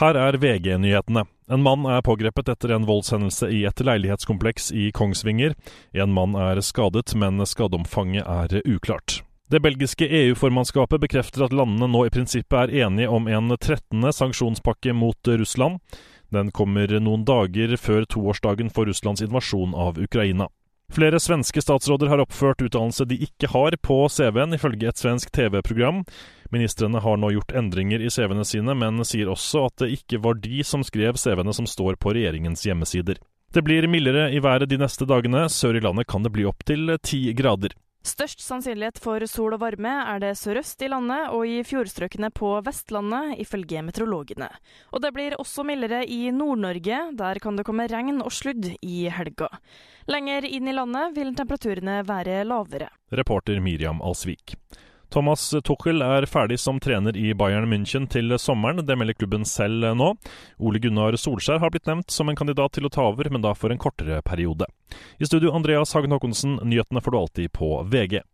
Her er VG-nyhetene. En mann er pågrepet etter en voldshendelse i et leilighetskompleks i Kongsvinger. En mann er skadet, men skadeomfanget er uklart. Det belgiske EU-formannskapet bekrefter at landene nå i prinsippet er enige om en 13. sanksjonspakke mot Russland. Den kommer noen dager før toårsdagen for Russlands invasjon av Ukraina. Flere svenske statsråder har oppført utdannelse de ikke har på CV-en, ifølge et svensk TV-program. Ministrene har nå gjort endringer i CV-ene sine, men sier også at det ikke var de som skrev CV-ene som står på regjeringens hjemmesider. Det blir mildere i været de neste dagene. Sør i landet kan det bli opptil ti grader. Størst sannsynlighet for sol og varme er det sørøst i landet og i fjordstrøkene på Vestlandet, ifølge meteorologene. Og det blir også mildere i Nord-Norge, der kan det komme regn og sludd i helga. Lenger inn i landet vil temperaturene være lavere. Reporter Miriam Alsvik. Thomas Tuchel er ferdig som trener i Bayern München til sommeren, det melder klubben selv nå. Ole Gunnar Solskjær har blitt nevnt som en kandidat til å ta over, men da for en kortere periode. I studio Andreas Hagen Haakonsen, nyhetene får du alltid på VG.